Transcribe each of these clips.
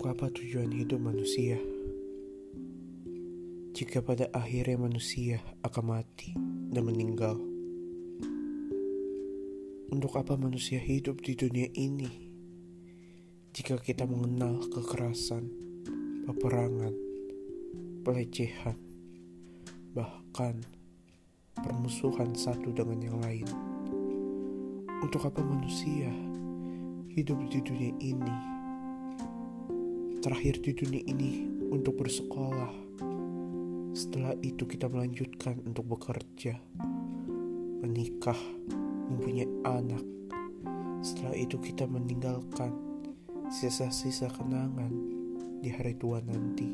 Apa tujuan hidup manusia? Jika pada akhirnya manusia akan mati dan meninggal, untuk apa manusia hidup di dunia ini? Jika kita mengenal kekerasan, peperangan, pelecehan, bahkan permusuhan satu dengan yang lain, untuk apa manusia hidup di dunia ini? Terakhir di dunia ini untuk bersekolah. Setelah itu kita melanjutkan untuk bekerja, menikah, mempunyai anak. Setelah itu kita meninggalkan sisa-sisa kenangan di hari tua nanti.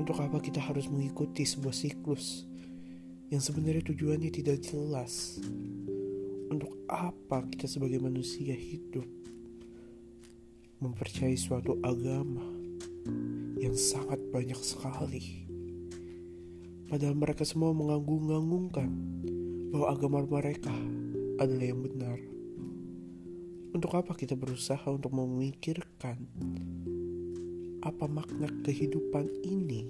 Untuk apa kita harus mengikuti sebuah siklus yang sebenarnya tujuannya tidak jelas? Untuk apa kita sebagai manusia hidup mempercayai suatu agama yang sangat banyak sekali. Padahal mereka semua menganggung-anggungkan bahwa agama mereka adalah yang benar. Untuk apa kita berusaha untuk memikirkan apa makna kehidupan ini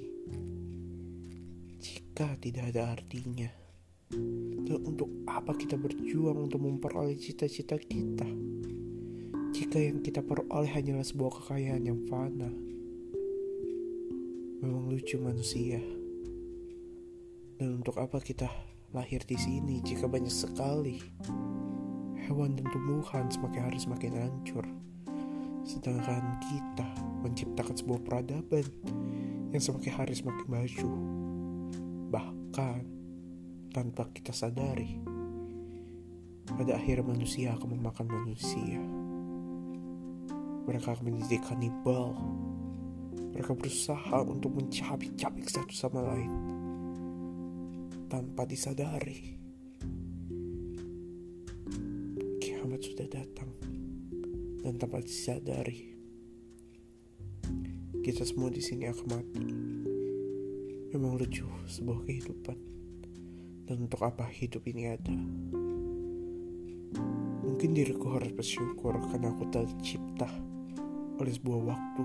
jika tidak ada artinya? Dan untuk apa kita berjuang untuk memperoleh cita-cita kita? Jika yang kita peroleh hanyalah sebuah kekayaan yang fana. Memang lucu manusia. Dan untuk apa kita lahir di sini jika banyak sekali hewan dan tumbuhan semakin hari semakin hancur. Sedangkan kita menciptakan sebuah peradaban yang semakin hari semakin maju. Bahkan tanpa kita sadari, pada akhirnya manusia akan memakan manusia. Mereka menjadi kanibal. Mereka berusaha untuk mencabik-cabik satu sama lain tanpa disadari. Kiamat sudah datang dan tanpa disadari kita semua di sini akan mati. Memang lucu sebuah kehidupan. Dan untuk apa hidup ini ada? Mungkin diriku harus bersyukur karena aku tercipta oleh sebuah waktu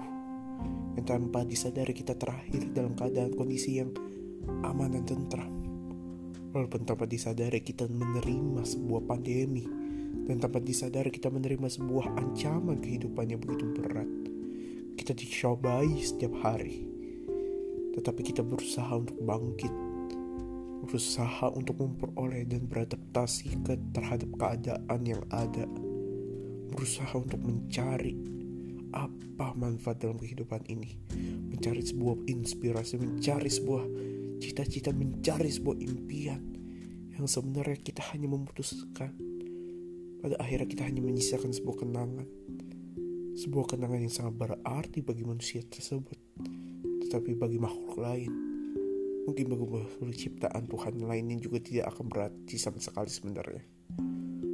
yang tanpa disadari kita terakhir dalam keadaan kondisi yang aman dan tentram. Walaupun tanpa disadari kita menerima sebuah pandemi dan tanpa disadari kita menerima sebuah ancaman kehidupan yang begitu berat. Kita dicobai setiap hari. Tetapi kita berusaha untuk bangkit. Berusaha untuk memperoleh dan beradaptasi terhadap keadaan yang ada. Berusaha untuk mencari apa manfaat dalam kehidupan ini. Mencari sebuah inspirasi mencari sebuah cita-cita mencari sebuah impian yang sebenarnya kita hanya memutuskan. Pada akhirnya kita hanya menyisakan sebuah kenangan. Sebuah kenangan yang sangat berarti bagi manusia tersebut tetapi bagi makhluk lain. Mungkin bagi makhluk ciptaan Tuhan lainnya juga tidak akan berarti sama sekali sebenarnya.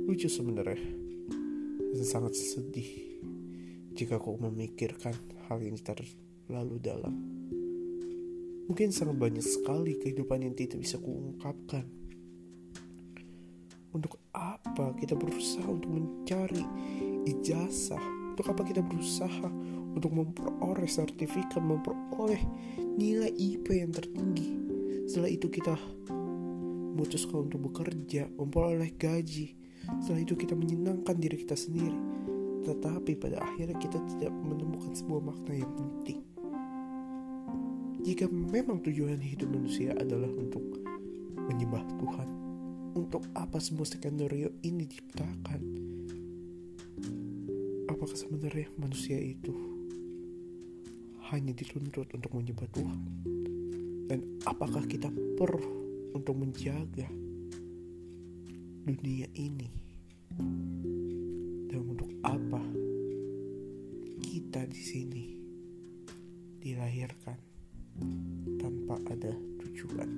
Lucu sebenarnya. Dan sangat sedih jika kau memikirkan hal yang terlalu dalam. Mungkin sangat banyak sekali kehidupan yang tidak bisa kuungkapkan. Untuk apa kita berusaha untuk mencari ijazah? Untuk apa kita berusaha untuk memperoleh sertifikat, memperoleh nilai IP yang tertinggi? Setelah itu kita memutuskan untuk bekerja, memperoleh gaji. Setelah itu kita menyenangkan diri kita sendiri tetapi pada akhirnya kita tidak menemukan sebuah makna yang penting. Jika memang tujuan hidup manusia adalah untuk menyembah Tuhan, untuk apa semua skenario ini diciptakan? Apakah sebenarnya manusia itu hanya dituntut untuk menyembah Tuhan? Dan apakah kita perlu untuk menjaga dunia ini? Dan untuk apa kita di sini dilahirkan tanpa ada tujuan?